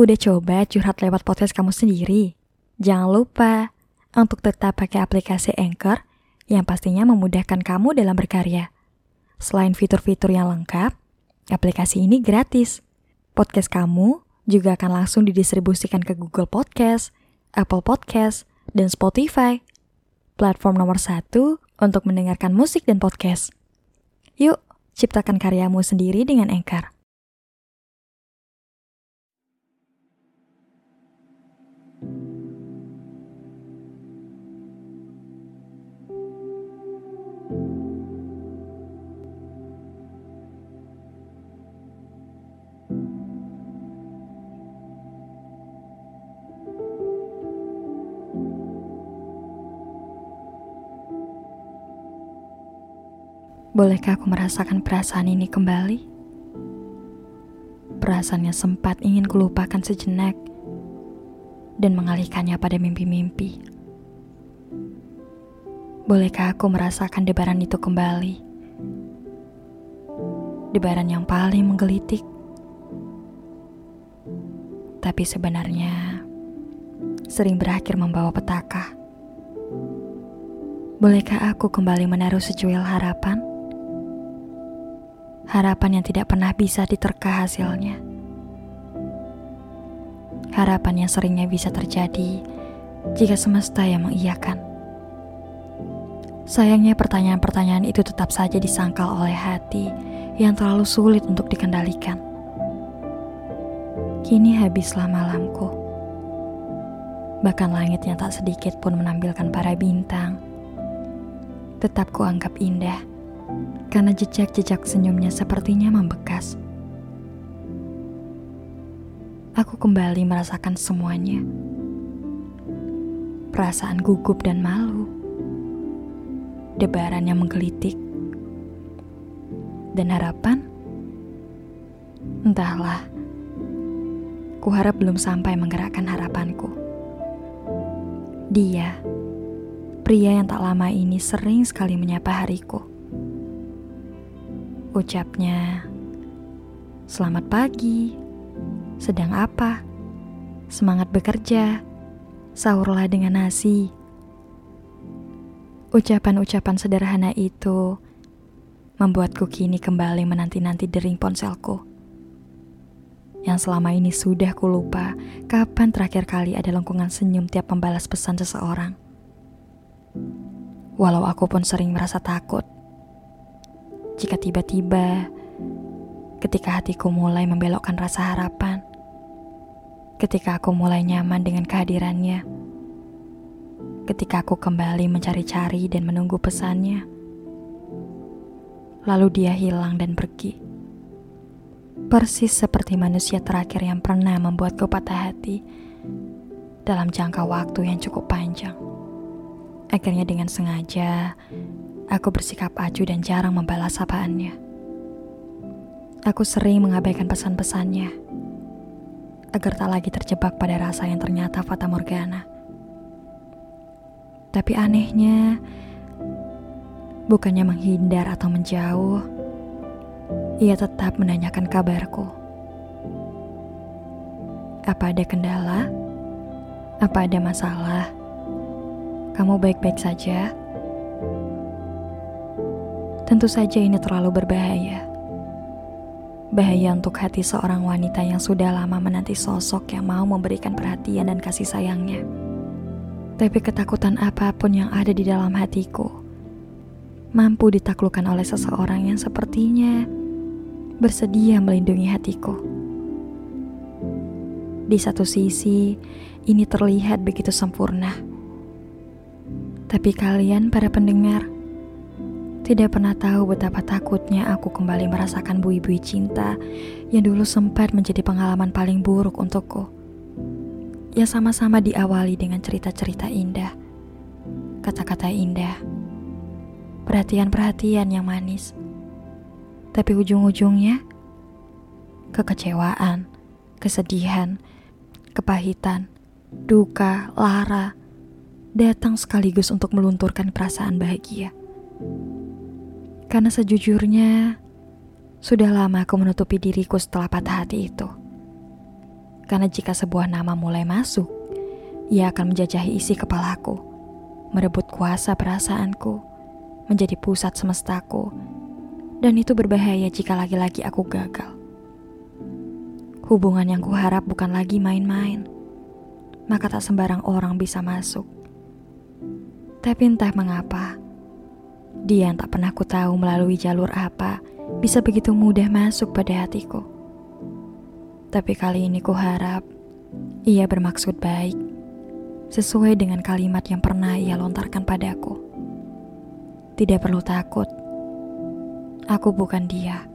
Udah coba curhat lewat podcast kamu sendiri? Jangan lupa untuk tetap pakai aplikasi Anchor yang pastinya memudahkan kamu dalam berkarya. Selain fitur-fitur yang lengkap, aplikasi ini gratis. Podcast kamu juga akan langsung didistribusikan ke Google Podcast, Apple Podcast, dan Spotify. Platform nomor satu untuk mendengarkan musik dan podcast. Yuk, ciptakan karyamu sendiri dengan Anchor. Bolehkah aku merasakan perasaan ini kembali? Perasaan yang sempat ingin kulupakan sejenak dan mengalihkannya pada mimpi-mimpi. Bolehkah aku merasakan debaran itu kembali? Debaran yang paling menggelitik. Tapi sebenarnya sering berakhir membawa petaka. Bolehkah aku kembali menaruh secuil harapan? Harapan yang tidak pernah bisa diterka hasilnya. Harapan yang seringnya bisa terjadi jika semesta yang mengiyakan. Sayangnya pertanyaan-pertanyaan itu tetap saja disangkal oleh hati yang terlalu sulit untuk dikendalikan. Kini habislah malamku. Bahkan langit yang tak sedikit pun menampilkan para bintang. Tetap kuanggap indah karena jejak-jejak senyumnya sepertinya membekas. Aku kembali merasakan semuanya. Perasaan gugup dan malu. Debaran yang menggelitik. Dan harapan? Entahlah. Kuharap belum sampai menggerakkan harapanku. Dia, pria yang tak lama ini sering sekali menyapa hariku. Ucapnya, "Selamat pagi, sedang apa? Semangat bekerja, sahurlah dengan nasi." Ucapan-ucapan sederhana itu membuatku kini kembali menanti-nanti dering ponselku. Yang selama ini sudah kulupa kapan terakhir kali ada lengkungan senyum tiap membalas pesan seseorang. Walau aku pun sering merasa takut jika tiba-tiba ketika hatiku mulai membelokkan rasa harapan, ketika aku mulai nyaman dengan kehadirannya, ketika aku kembali mencari-cari dan menunggu pesannya, lalu dia hilang dan pergi. Persis seperti manusia terakhir yang pernah membuatku patah hati dalam jangka waktu yang cukup panjang. Akhirnya dengan sengaja, Aku bersikap acuh dan jarang membalas sapaannya. Aku sering mengabaikan pesan-pesannya agar tak lagi terjebak pada rasa yang ternyata fata morgana. Tapi anehnya, bukannya menghindar atau menjauh, ia tetap menanyakan kabarku. Apa ada kendala? Apa ada masalah? Kamu baik-baik saja? Tentu saja ini terlalu berbahaya. Bahaya untuk hati seorang wanita yang sudah lama menanti sosok yang mau memberikan perhatian dan kasih sayangnya. Tapi ketakutan apa pun yang ada di dalam hatiku mampu ditaklukkan oleh seseorang yang sepertinya bersedia melindungi hatiku. Di satu sisi, ini terlihat begitu sempurna. Tapi kalian para pendengar, tidak pernah tahu betapa takutnya aku kembali merasakan bui-bui cinta yang dulu sempat menjadi pengalaman paling buruk untukku. Yang sama-sama diawali dengan cerita-cerita indah, kata-kata indah, perhatian-perhatian yang manis. Tapi ujung-ujungnya, kekecewaan, kesedihan, kepahitan, duka, lara, datang sekaligus untuk melunturkan perasaan bahagia. Karena sejujurnya, sudah lama aku menutupi diriku setelah patah hati itu. Karena jika sebuah nama mulai masuk, ia akan menjajahi isi kepalaku, merebut kuasa perasaanku, menjadi pusat semestaku, dan itu berbahaya jika lagi-lagi aku gagal. Hubungan yang kuharap bukan lagi main-main, maka tak sembarang orang bisa masuk. Tapi entah mengapa, dia yang tak pernah ku tahu melalui jalur apa bisa begitu mudah masuk pada hatiku. Tapi kali ini ku harap ia bermaksud baik, sesuai dengan kalimat yang pernah ia lontarkan padaku. Tidak perlu takut, aku bukan dia.